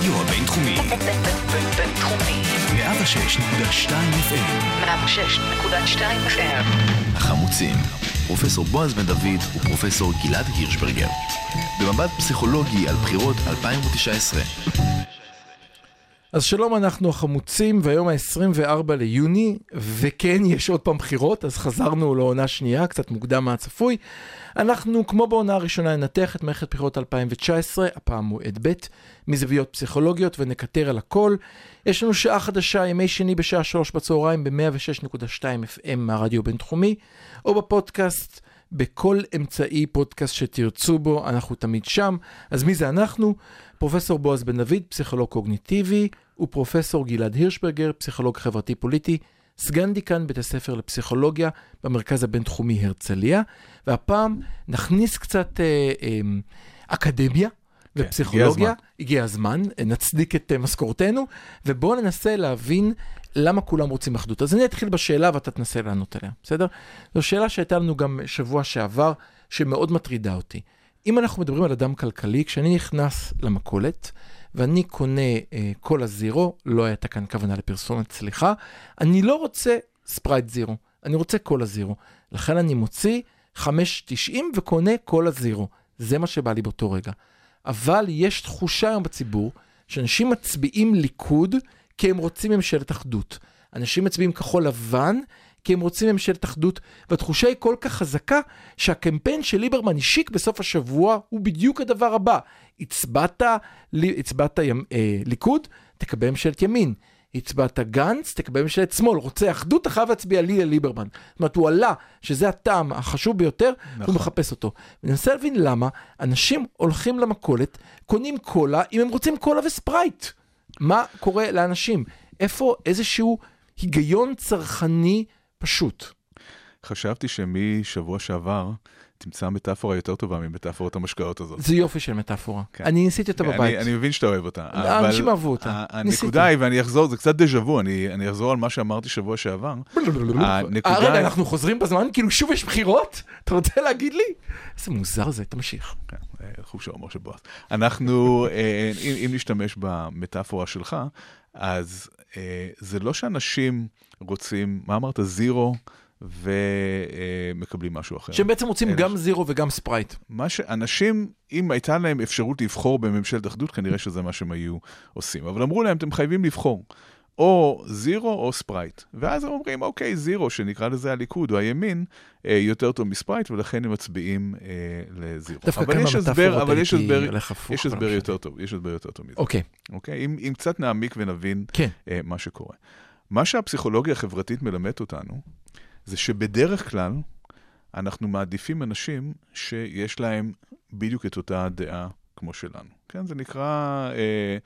הרדיו הבינתחומי. בינתחומי. 106.2 FM. 106.2 FM. החמוצים. פרופסור בועז בן דוד ופרופסור גלעד הירשברגר. במבט פסיכולוגי על בחירות 2019. אז שלום, אנחנו החמוצים, והיום ה-24 ליוני, וכן, יש עוד פעם בחירות, אז חזרנו לעונה שנייה, קצת מוקדם מהצפוי. אנחנו, כמו בעונה הראשונה, ננתח את מערכת בחירות 2019, הפעם מועד ב', מזוויות פסיכולוגיות, ונקטר על הכל. יש לנו שעה חדשה, ימי שני בשעה שלוש בצהריים, ב-106.2 FM מהרדיו בינתחומי, או בפודקאסט. בכל אמצעי פודקאסט שתרצו בו, אנחנו תמיד שם. אז מי זה אנחנו? פרופסור בועז בן דוד, פסיכולוג קוגניטיבי, ופרופסור גלעד הירשברגר, פסיכולוג חברתי-פוליטי, סגן דיקן בית הספר לפסיכולוגיה במרכז הבינתחומי הרצליה. והפעם נכניס קצת אה, אה, אקדמיה. ופסיכולוגיה, הגיע הזמן, הגיע הזמן נצדיק את uh, משכורתנו, ובואו ננסה להבין למה כולם רוצים אחדות. אז אני אתחיל בשאלה ואתה תנסה לענות עליה, בסדר? זו שאלה שהייתה לנו גם שבוע שעבר, שמאוד מטרידה אותי. אם אנחנו מדברים על אדם כלכלי, כשאני נכנס למכולת, ואני קונה אה, קולה זירו, לא הייתה כאן כוונה לפרסומת, סליחה, אני לא רוצה ספרייט זירו, אני רוצה קולה זירו. לכן אני מוציא 5.90 וקונה קולה זירו. זה מה שבא לי באותו רגע. אבל יש תחושה היום בציבור שאנשים מצביעים ליכוד כי הם רוצים ממשלת אחדות. אנשים מצביעים כחול לבן כי הם רוצים ממשלת אחדות, והתחושה היא כל כך חזקה שהקמפיין של ליברמן השיק בסוף השבוע הוא בדיוק הדבר הבא. הצבעת, הצבעת אה, ליכוד, תקבל ממשלת ימין. הצבעת גנץ, תקבל ממשלת שמאל. רוצה אחדות, אתה חייב להצביע לי לליברמן. זאת אומרת, הוא עלה, שזה הטעם החשוב ביותר, נכון. הוא מחפש אותו. אני מנסה להבין למה אנשים הולכים למכולת, קונים קולה, אם הם רוצים קולה וספרייט. מה קורה לאנשים? איפה איזשהו היגיון צרכני פשוט? חשבתי שמשבוע שעבר תמצא מטאפורה יותר טובה ממטאפורת המשקאות הזאת. זה יופי של מטאפורה. כן. אני ניסיתי אותה בבית. אני, אני מבין שאתה אוהב אותה. אנשים אהבו אותה. הנקודה היא, ואני אחזור, זה קצת דז'ה וו, אני, אני אחזור על מה שאמרתי שבוע שעבר. הנקודה... רגע, אנחנו חוזרים בזמן? כאילו שוב יש בחירות? אתה רוצה להגיד לי? איזה מוזר זה, תמשיך. כן, חוש ההומור של בועז. אנחנו, אם, אם נשתמש במטאפורה שלך, אז זה לא שאנשים רוצים, מה אמרת? זירו? ומקבלים משהו אחר. שהם בעצם רוצים גם זירו וגם ספרייט. מה שאנשים, אם הייתה להם אפשרות לבחור בממשלת אחדות, כנראה שזה מה שהם היו עושים. אבל אמרו להם, אתם חייבים לבחור. או זירו או ספרייט. ואז הם אומרים, אוקיי, זירו, שנקרא לזה הליכוד או הימין, אה, יותר טוב מספרייט, ולכן הם מצביעים אה, לזירו. דווקא כאן במטאפורות הייתי הולך הפוך. יש הסבר יותר טוב, יש הסבר יותר טוב מזה. אוקיי. אוקיי, אם, אם קצת נעמיק ונבין כן. אה, מה שקורה. מה שהפסיכולוגיה החברתית מלמדת אותנו, זה שבדרך כלל אנחנו מעדיפים אנשים שיש להם בדיוק את אותה דעה כמו שלנו. כן, זה נקרא אה,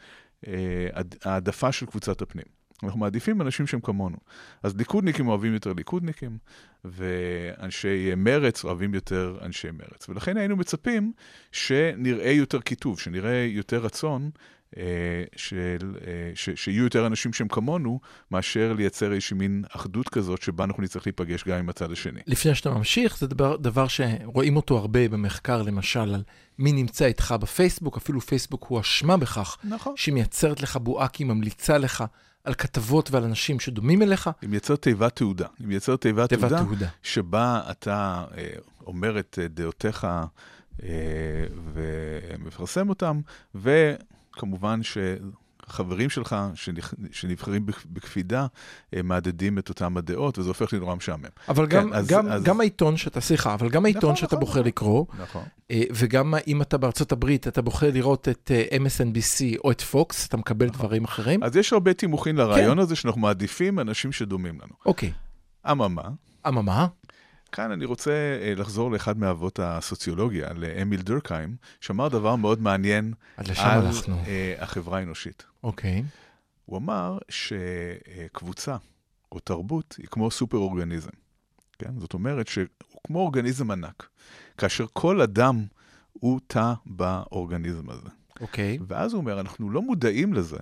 אה, העדפה של קבוצת הפנים. אנחנו מעדיפים אנשים שהם כמונו. אז ליכודניקים אוהבים יותר ליכודניקים, ואנשי מרץ אוהבים יותר אנשי מרץ. ולכן היינו מצפים שנראה יותר קיטוב, שנראה יותר רצון של, אה, ש, שיהיו יותר אנשים שהם כמונו, מאשר לייצר איזושהי מין אחדות כזאת, שבה אנחנו נצטרך להיפגש גם עם הצד השני. לפני שאתה ממשיך, זה דבר, דבר שרואים אותו הרבה במחקר, למשל, על מי נמצא איתך בפייסבוק, אפילו פייסבוק הוא אשמה בכך, נכון. שהיא מייצרת לך בועה, כי היא ממליצה לך. על כתבות ועל אנשים שדומים אליך. היא מייצרת תיבת תעודה. היא מייצרת תיבת תיבת תעודה, תעודה, שבה אתה אה, אומר את דעותיך אה, ומפרסם אותם, ו... כמובן שחברים שלך שנבחרים בקפידה, מהדהדים את אותם הדעות, וזה הופך לי נורא משעמם. אבל כן, גם, אז, גם, אז... גם העיתון שאתה, סליחה, אבל גם העיתון נכון, שאתה נכון, בוחר נכון. לקרוא, נכון. וגם אם אתה בארצות הברית, אתה בוחר לראות את MSNBC או את פוקס, אתה מקבל נכון. דברים אחרים. אז יש הרבה תימוכין לרעיון כן. הזה, שאנחנו מעדיפים אנשים שדומים לנו. אוקיי. אממה. אממה? כאן אני רוצה אה, לחזור לאחד מאבות הסוציולוגיה, לאמיל דורקהיים, שאמר דבר מאוד מעניין על. אה, החברה האנושית. אוקיי. הוא אמר שקבוצה או תרבות היא כמו סופר אורגניזם. כן? זאת אומרת שהוא כמו אורגניזם ענק, כאשר כל אדם הוא תא באורגניזם הזה. אוקיי. ואז הוא אומר, אנחנו לא מודעים לזה,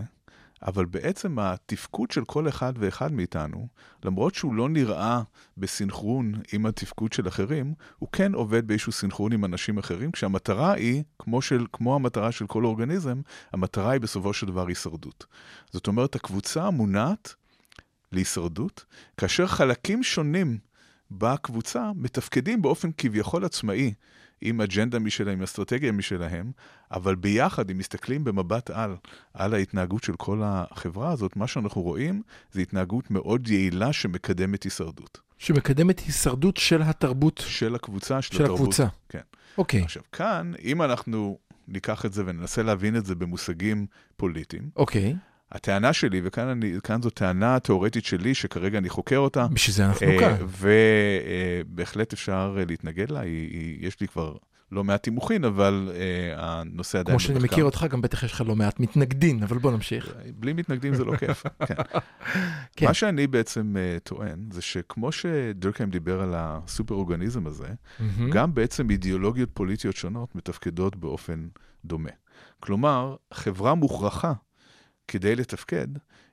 אבל בעצם התפקוד של כל אחד ואחד מאיתנו, למרות שהוא לא נראה בסינכרון עם התפקוד של אחרים, הוא כן עובד באיזשהו סינכרון עם אנשים אחרים, כשהמטרה היא, כמו, של, כמו המטרה של כל אורגניזם, המטרה היא בסופו של דבר הישרדות. זאת אומרת, הקבוצה מונעת להישרדות, כאשר חלקים שונים בקבוצה מתפקדים באופן כביכול עצמאי, עם אג'נדה משלהם, עם אסטרטגיה משלהם, אבל ביחד, אם מסתכלים במבט על, על ההתנהגות של כל החברה הזאת, מה שאנחנו רואים זה התנהגות מאוד יעילה שמקדמת הישרדות. שמקדמת הישרדות של התרבות של הקבוצה, של, של התרבות. הקבוצה. כן. אוקיי, עכשיו, כאן, אם אנחנו ניקח את זה וננסה להבין את זה במושגים פוליטיים, אוקיי. הטענה שלי, וכאן אני, זו טענה תיאורטית שלי, שכרגע אני חוקר אותה, בשביל זה אנחנו אה, כאן. ובהחלט אפשר אה, להתנגד לה, היא, היא, יש לי כבר לא מעט תימוכין, אבל אה, הנושא עדיין כמו שאני במחקר. מכיר אותך, גם בטח יש לך לא מעט מתנגדים, אבל בוא נמשיך. בלי מתנגדים זה לא כיף. כן. כן. מה שאני בעצם טוען, זה שכמו שדורקהיים דיבר על הסופר-אורגניזם הזה. גם בעצם אידיאולוגיות פוליטיות שונות מתפקדות באופן דומה. כלומר, חברה מוכרחה כדי לתפקד,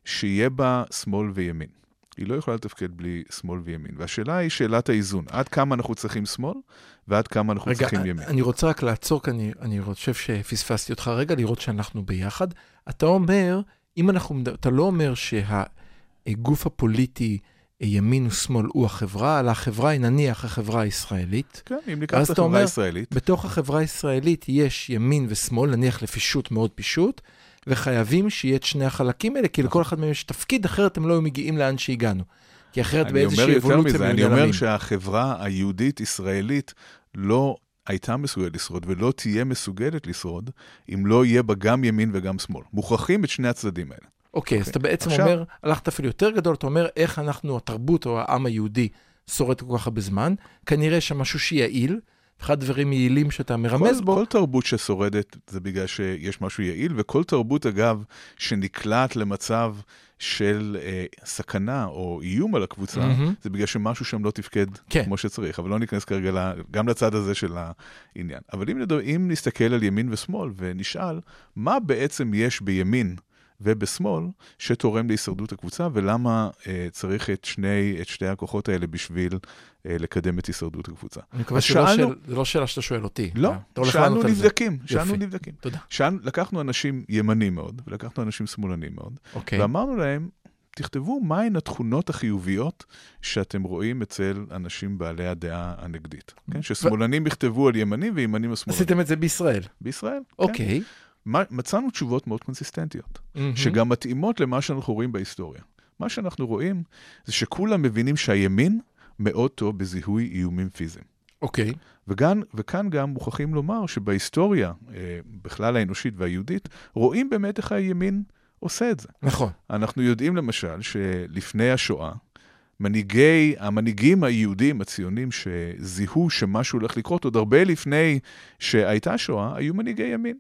שיהיה בה שמאל וימין. היא לא יכולה לתפקד בלי שמאל וימין. והשאלה היא שאלת האיזון. עד כמה אנחנו צריכים שמאל, ועד כמה אנחנו רגע, צריכים ימין. אני רוצה רק לעצור, כי אני, אני חושב שפספסתי אותך רגע, לראות שאנחנו ביחד. אתה אומר, אם אנחנו, אתה לא אומר שהגוף הפוליטי, אה, ימין ושמאל, הוא החברה, אלא החברה היא נניח החברה הישראלית. כן, אם ניקח את החברה הישראלית, בתוך החברה הישראלית יש ימין ושמאל, נניח לפישוט מאוד פישוט, וחייבים שיהיה את שני החלקים האלה, כי לכל אחד מהם יש תפקיד, אחרת הם לא היו מגיעים לאן שהגענו. כי אחרת אני באיזושהי אומר יותר אבולוציה מזה, הם אני אומר. שהחברה היהודית-ישראלית לא הייתה מסוגלת לשרוד ולא תהיה מסוגלת לשרוד אם לא יהיה בה גם ימין וגם שמאל. מוכרחים את שני הצדדים האלה. אוקיי, אז אתה בעצם עכשיו- אומר, הלכת אפילו יותר גדול, אתה אומר איך אנחנו, התרבות או העם היהודי, שורד כל כך הרבה זמן. כנראה שמשהו שיעיל, אחד הדברים יעילים שאתה מרמז כל, בו, כל תרבות ששורדת זה בגלל שיש משהו יעיל, וכל תרבות, אגב, שנקלעת למצב של אה, סכנה או איום על הקבוצה, מהמם. זה בגלל שמשהו שם לא תפקד כן. כמו שצריך. אבל לא ניכנס כרגע ל- גם לצד הזה של העניין. אבל אם, נדבר, אם נסתכל על ימין ושמאל ונשאל, מה בעצם יש בימין ובשמאל שתורם להישרדות הקבוצה, ולמה אה, צריך את, שני, את שתי הכוחות האלה בשביל אה, לקדם את הישרדות הקבוצה. אני מקווה אז שלא שאלנו- שאל- זה לא שאלה שאתה שואל אותי. לא, שאלנו. נבדקים, שאלנו. נבדקים. תודה. שאל, לקחנו אנשים ימנים מאוד, ולקחנו אנשים שמאלנים מאוד, אוקיי. ואמרנו להם, תכתבו מהן התכונות החיוביות שאתם רואים אצל אנשים בעלי הדעה הנגדית. כן? ששמאלנים יכתבו על ימנים וימנים על שמאלנים. עשיתם את זה בישראל. בישראל, כן. אוקיי. מצאנו תשובות מאוד קונסיסטנטיות, מהמם. שגם מתאימות למה שאנחנו רואים בהיסטוריה. מה שאנחנו רואים זה שכולם מבינים שהימין מאוד טוב בזיהוי איומים פיזיים. אוקיי. וכאן, וכאן גם מוכרחים לומר שבהיסטוריה, אה, בכלל האנושית והיהודית, רואים באמת איך הימין עושה את זה. נכון. אנחנו יודעים למשל שלפני השואה, מנהיגי, המנהיגים היהודים הציונים שזיהו שמשהו הולך לקרות, עוד הרבה לפני שהייתה שואה, היו מנהיגי ימין.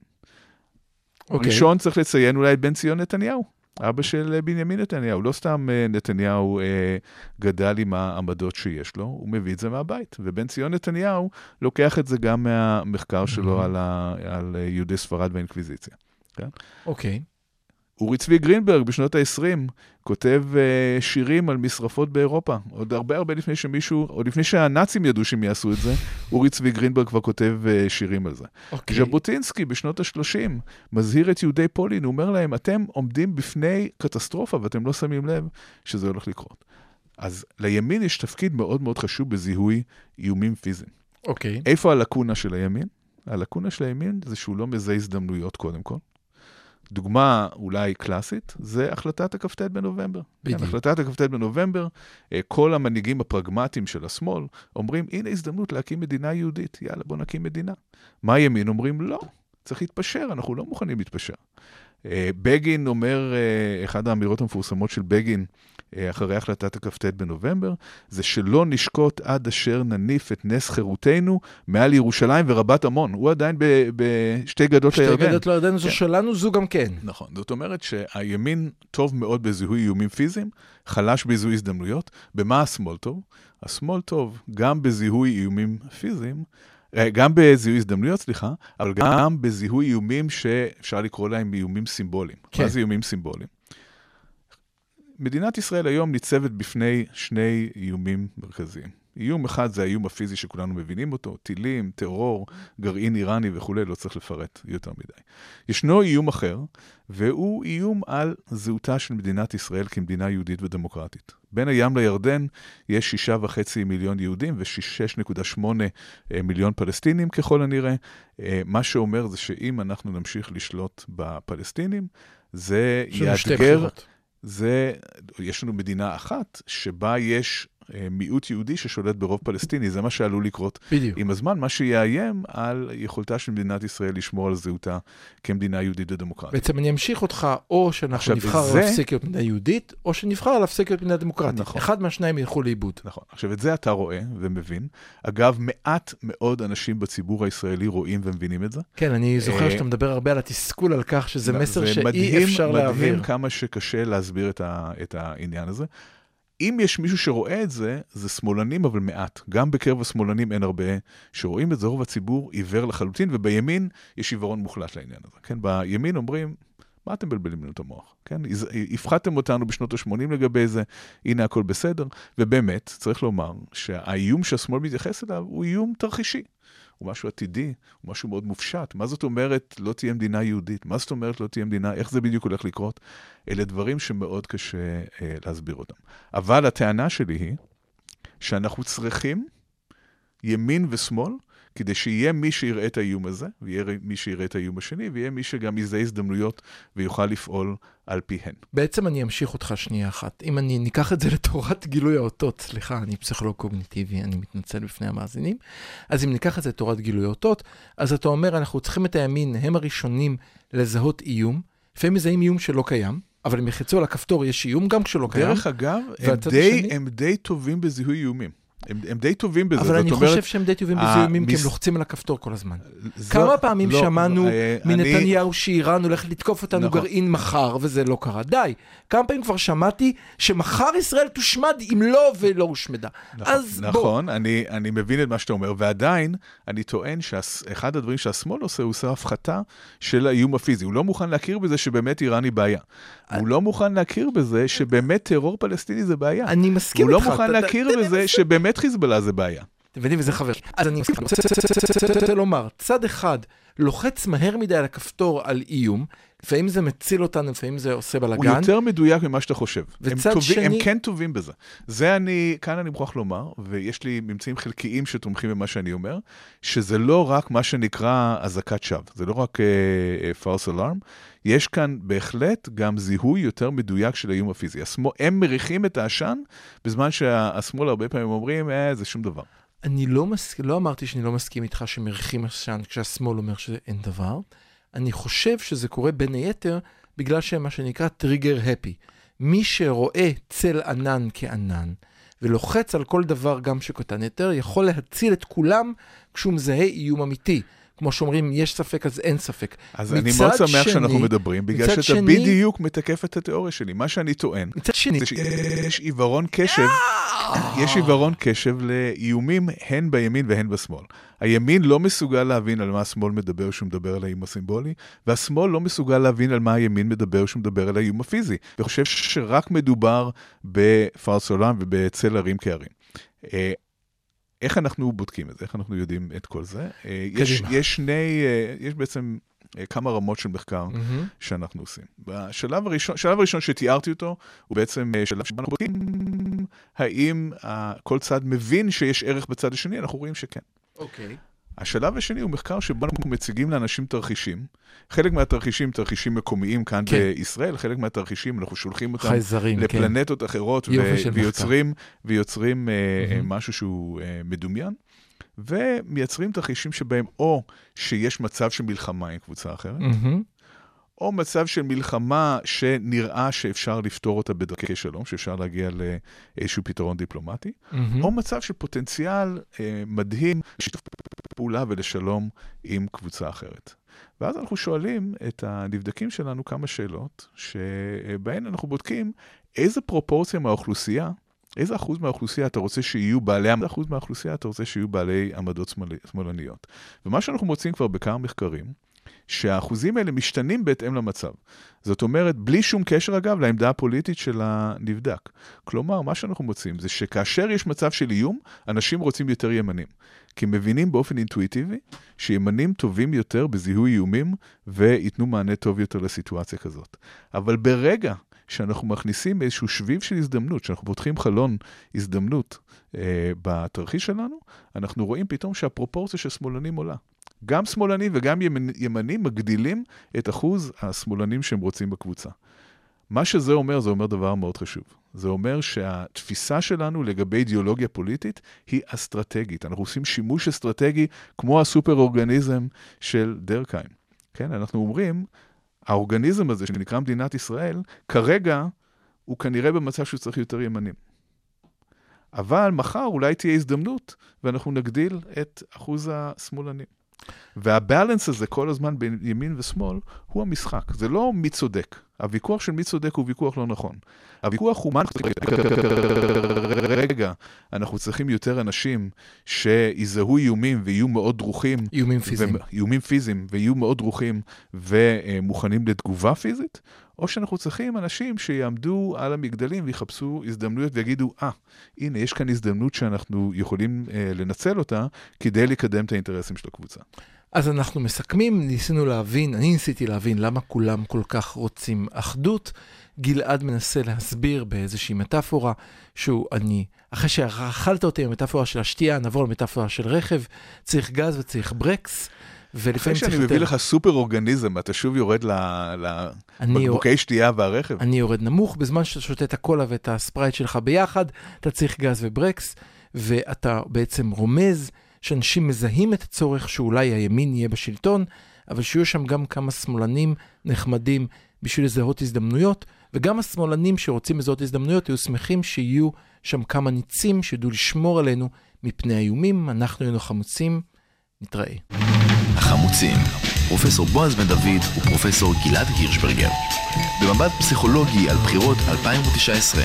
אוקיי. ראשון צריך לציין אולי את בן ציון נתניהו, אבא של אה, בנימין נתניהו. לא סתם אה, נתניהו אה, גדל עם העמדות שיש לו, הוא מביא את זה מהבית. ובן ציון נתניהו לוקח את זה גם מהמחקר שלו Mhm. על, ה, על אה, יהודי ספרד והאינקוויזיציה. אוקיי. אורי צבי גרינברג בשנות ה-20 כותב uh, שירים על משרפות באירופה. עוד הרבה הרבה לפני שמישהו, עוד לפני שהנאצים ידעו שהם יעשו את זה, אורי צבי גרינברג כבר כותב uh, שירים על זה. אוקיי. ז'בוטינסקי בשנות ה-30 מזהיר את יהודי פולין, הוא אומר להם, אתם עומדים בפני קטסטרופה ואתם לא שמים לב שזה הולך לקרות. אז לימין יש תפקיד מאוד מאוד חשוב בזיהוי איומים פיזיים. אוקיי. איפה הלקונה של הימין? הלקונה של הימין זה שהוא לא מזהה הזדמנויות קודם כל. דוגמה אולי קלאסית, זה החלטת הכ"ט בנובמבר. בדיוק. כן, החלטת הכ"ט בנובמבר, אה, כל המנהיגים הפרגמטיים של השמאל אומרים, הנה הזדמנות להקים מדינה יהודית, יאללה, בוא נקים מדינה. מה הימין אומרים? לא, צריך להתפשר, אנחנו לא מוכנים להתפשר. אה, בגין אומר, אה, אחת האמירות המפורסמות של בגין, אה, אחרי החלטת הכ"ט בנובמבר, זה שלא נשקוט עד אשר נניף את נס חירותנו מעל ירושלים ורבת עמון. הוא עדיין בשתי גדות שתי הירדן. גדות לירדן זו כן. שלנו, זו גם כן. נכון, זאת אומרת שהימין טוב מאוד בזיהוי איומים פיזיים, חלש בזיהוי הזדמנויות. במה השמאל טוב? השמאל טוב גם בזיהוי איומים פיזיים, אה, גם בזיהוי הזדמנויות, סליחה, אבל גם בזיהוי איומים שאפשר לקרוא להם איומים סימבוליים. כן. מה זה איומים סימבוליים? מדינת ישראל היום ניצבת בפני שני איומים מרכזיים. איום אחד זה האיום הפיזי שכולנו מבינים אותו, טילים, טרור, גרעין איראני וכולי, לא צריך לפרט יותר מדי. ישנו איום אחר, והוא איום על זהותה של מדינת ישראל כמדינה יהודית ודמוקרטית. בין הים לירדן יש שישה וחצי מיליון יהודים ו-6.8 מיליון פלסטינים ככל הנראה. אה, מה שאומר זה שאם אנחנו נמשיך לשלוט בפלסטינים, זה יאתגר... זה, יש לנו מדינה אחת שבה יש אה, מיעוט יהודי ששולט ברוב פלסטיני, זה מה שעלול לקרות בדיוק. עם הזמן, מה שיאיים על יכולתה של מדינת ישראל לשמור על זהותה כמדינה יהודית ודמוקרטית. בעצם אני אמשיך אותך, או שאנחנו עכשיו, נבחר וזה- להפסיק להיות מדינה יהודית, או שנבחר להפסיק להיות מדינה דמוקרטית. נכון. אחד מהשניים ילכו לאיבוד. נכון. עכשיו, את זה אתה רואה ומבין. אגב, מעט מאוד אנשים בציבור הישראלי רואים ומבינים את זה. כן, אני זוכר אה, שאתה מדבר הרבה על התסכול על כך שזה מסר שאי אפשר להעביר. מדהים כמה שקשה להסביר את, ה, את העניין הזה. אם יש מישהו שרואה את זה, זה שמאלנים, אבל מעט. גם בקרב השמאלנים אין הרבה שרואים את זה, רוב הציבור עיוור לחלוטין, ובימין יש עיוורון מוחלט לעניין הזה. כן, בימין אומרים, מה אתם מבלבלים לנו את המוח? כן, הפחדתם אותנו בשנות ה-80 לגבי זה, הנה הכל בסדר. ובאמת, צריך לומר שהאיום שהשמאל מתייחס אליו הוא איום תרחישי. הוא משהו עתידי, הוא משהו מאוד מופשט. מה זאת אומרת לא תהיה מדינה יהודית? מה זאת אומרת לא תהיה מדינה? איך זה בדיוק הולך לקרות? אלה דברים שמאוד קשה אה, להסביר אותם. אבל הטענה שלי היא שאנחנו צריכים ימין ושמאל, כדי שיהיה מי שיראה את האיום הזה, ויהיה מי שיראה את האיום השני, ויהיה מי שגם יזהה הזדמנויות ויוכל לפעול על פיהן. בעצם אני אמשיך אותך שנייה אחת. אם אני ניקח את זה לתורת גילוי האותות, סליחה, אני פסיכולוג קוגניטיבי, אני מתנצל בפני המאזינים, אז אם ניקח את זה לתורת גילוי האותות, אז אתה אומר, אנחנו צריכים את הימין, הם הראשונים לזהות איום, לפעמים מזהים איום שלא קיים, אבל אם יחצו על הכפתור יש איום גם כשלא קיים. דרך אגב, הם די, השני? הם די טובים בזיהוי איומים. הם, הם די טובים בזה. אבל אני אומרת, חושב שהם די טובים בזיהומים, כי הם לוחצים על הכפתור כל הזמן. זו- כמה פעמים לא, שמענו אה, אני- מנתניהו שאיראן הולכת לתקוף אותנו נכון. גרעין מחר, וזה לא קרה. די. כמה פעמים כבר שמעתי שמחר ישראל תושמד אם לא ולא הושמדה. נכון, אז בוא. נכון אני, אני מבין את מה שאתה אומר, ועדיין אני טוען שאחד הדברים שהשמאל עושה, הוא עושה הפחתה של האיום הפיזי. הוא לא מוכן להכיר בזה שבאמת איראן היא בעיה. הוא לא מוכן להכיר בזה שבאמת טרור פלסטיני זה בעיה. אני מסכים הוא לא איתך. מוכן להכיר בזה לנסות. שבאמת חיזבאללה זה בעיה. אתם מבינים, וזה חבר. אז אני רוצה- לומר, צד אחד לוחץ מהר מדי על הכפתור על איום, לפעמים זה מציל אותנו, לפעמים זה עושה הוא בלאגן. יותר מדויק ממה שאתה חושב. הם, וצד טובים, שני- הם כן טובים בזה. זה אני, כאן אני מוכרח לומר, ויש לי ממצאים חלקיים שתומכים במה שאני אומר, שזה לא רק מה שנקרא אזעקת שווא, זה לא רק uh, false alarm, יש כאן בהחלט גם זיהוי יותר מדויק של האיום הפיזי. השמאל, הם מריחים את העשן, בזמן שהשמאל הרבה פעמים אומרים, אה, זה שום דבר. אני לא, מס... לא אמרתי שאני לא מסכים איתך שמריחים עשן כשהשמאל אומר שאין דבר. אני חושב שזה קורה בין היתר בגלל שהם מה שנקרא טריגר הפי. מי שרואה צל ענן כענן ולוחץ על כל דבר גם שקטן יותר, יכול להציל את כולם כשהוא מזהה איום אמיתי. כמו שאומרים, יש ספק אז אין ספק. אז אני מאוד שמח שני- שאנחנו מדברים, בגלל שאתה שני- בדיוק מתקף את התיאוריה שלי. מה שאני טוען, מצד שני, זה שיש עיוורון קשב, יש עיוורון קשב לאיומים הן בימין והן בשמאל. הימין לא מסוגל להבין על מה השמאל מדבר כשהוא מדבר על האיום הסימבולי, והשמאל לא מסוגל להבין על מה הימין מדבר כשהוא מדבר על האיום הפיזי. וחושב שרק מדובר בפרס עולם ובצל הרים כהרים. איך אנחנו בודקים את זה? איך אנחנו יודעים את כל זה? אה, יש. יש שני, אה, יש בעצם אה, כמה רמות של מחקר מהמם. שאנחנו עושים. בשלב הראשון, השלב הראשון שתיארתי אותו, הוא בעצם שלב שבו אנחנו בודקים האם כל צד מבין שיש ערך בצד השני, אנחנו רואים שכן. אוקיי. השלב השני הוא מחקר שבו אנחנו מציגים לאנשים תרחישים. חלק מהתרחישים, תרחישים מקומיים כאן כן. בישראל, חלק מהתרחישים אנחנו שולחים אותם חייזרים, כן. לפלנטות אחרות, ו- מחקר. ויוצרים, ויוצרים אה, מהמם. משהו שהוא אה, מדומיין, ומייצרים תרחישים שבהם או שיש מצב של מלחמה עם קבוצה אחרת, מהמם. או מצב של מלחמה שנראה שאפשר לפתור אותה בדרכי שלום, שאפשר להגיע לאיזשהו פתרון דיפלומטי, מהמם. או מצב של פוטנציאל אה, מדהים לשיתוף פעולה ולשלום עם קבוצה אחרת. ואז אנחנו שואלים את הנבדקים שלנו כמה שאלות, שבהן אנחנו בודקים איזה פרופורציה מהאוכלוסייה, איזה אחוז מהאוכלוסייה אתה רוצה שיהיו בעלי, איזה אחוז מהאוכלוסייה אתה רוצה שיהיו בעלי עמדות שמאל- שמאלניות. ומה שאנחנו מוצאים כבר בכמה מחקרים, שהאחוזים האלה משתנים בהתאם למצב. זאת אומרת, בלי שום קשר אגב לעמדה הפוליטית של הנבדק. כלומר, מה שאנחנו מוצאים זה שכאשר יש מצב של איום, אנשים רוצים יותר ימנים. כי הם מבינים באופן אינטואיטיבי שימנים טובים יותר בזיהוי איומים וייתנו מענה טוב יותר לסיטואציה כזאת. אבל ברגע שאנחנו מכניסים איזשהו שביב של הזדמנות, שאנחנו פותחים חלון הזדמנות אה, בתרחיש שלנו, אנחנו רואים פתאום שהפרופורציה של שמאלנים עולה. גם שמאלנים וגם ימנים מגדילים את אחוז השמאלנים שהם רוצים בקבוצה. מה שזה אומר, זה אומר דבר מאוד חשוב. זה אומר שהתפיסה שלנו לגבי אידיאולוגיה פוליטית היא אסטרטגית. אנחנו עושים שימוש אסטרטגי כמו הסופר-אורגניזם של דרקהיים. כן, אנחנו אומרים, האורגניזם הזה שנקרא מדינת ישראל, כרגע הוא כנראה במצב שהוא צריך יותר ימנים. אבל מחר אולי תהיה הזדמנות ואנחנו נגדיל את אחוז השמאלנים. והבלנס הזה כל הזמן בין ימין ושמאל הוא המשחק. זה לא מי צודק. הוויכוח של מי צודק הוא ויכוח לא נכון. הוויכוח הוא מה אנחנו רגע, אנחנו צריכים יותר אנשים שיזהו איומים ויהיו מאוד דרוכים. איומים פיזיים. איומים פיזיים, ויהיו מאוד דרוכים ומוכנים לתגובה פיזית, או שאנחנו צריכים אנשים שיעמדו על המגדלים ויחפשו הזדמנויות ויגידו, אה, ah, הנה, יש כאן הזדמנות שאנחנו יכולים אה, לנצל אותה כדי לקדם את האינטרסים של הקבוצה. אז אנחנו מסכמים, ניסינו להבין, אני ניסיתי להבין למה כולם כל כך רוצים אחדות. גלעד מנסה להסביר באיזושהי מטאפורה, שהוא אני, אחרי שאכלת אותי עם המטאפורה של השתייה, נעבור למטאפורה של רכב, צריך גז וצריך ברקס. ולפעמים צריך יותר... אחרי שאני מביא לך סופר אורגניזם, אתה שוב יורד לבקבוקי שתייה והרכב. אני יורד נמוך, בזמן שאתה שותה את הקולה ואת הספרייט שלך ביחד, אתה צריך גז וברקס, ואתה בעצם רומז שאנשים מזהים את הצורך שאולי הימין יהיה בשלטון, אבל שיהיו שם גם כמה שמאלנים נחמדים בשביל לזהות הזדמנויות, וגם השמאלנים שרוצים לזהות הזדמנויות יהיו שמחים שיהיו שם כמה ניצים שידעו לשמור עלינו מפני האיומים. אנחנו היינו חמוצים, נתראה. החמוצים, פרופסור בועז בן דוד ופרופסור גלעד הירשברגר. במבט פסיכולוגי על בחירות 2019.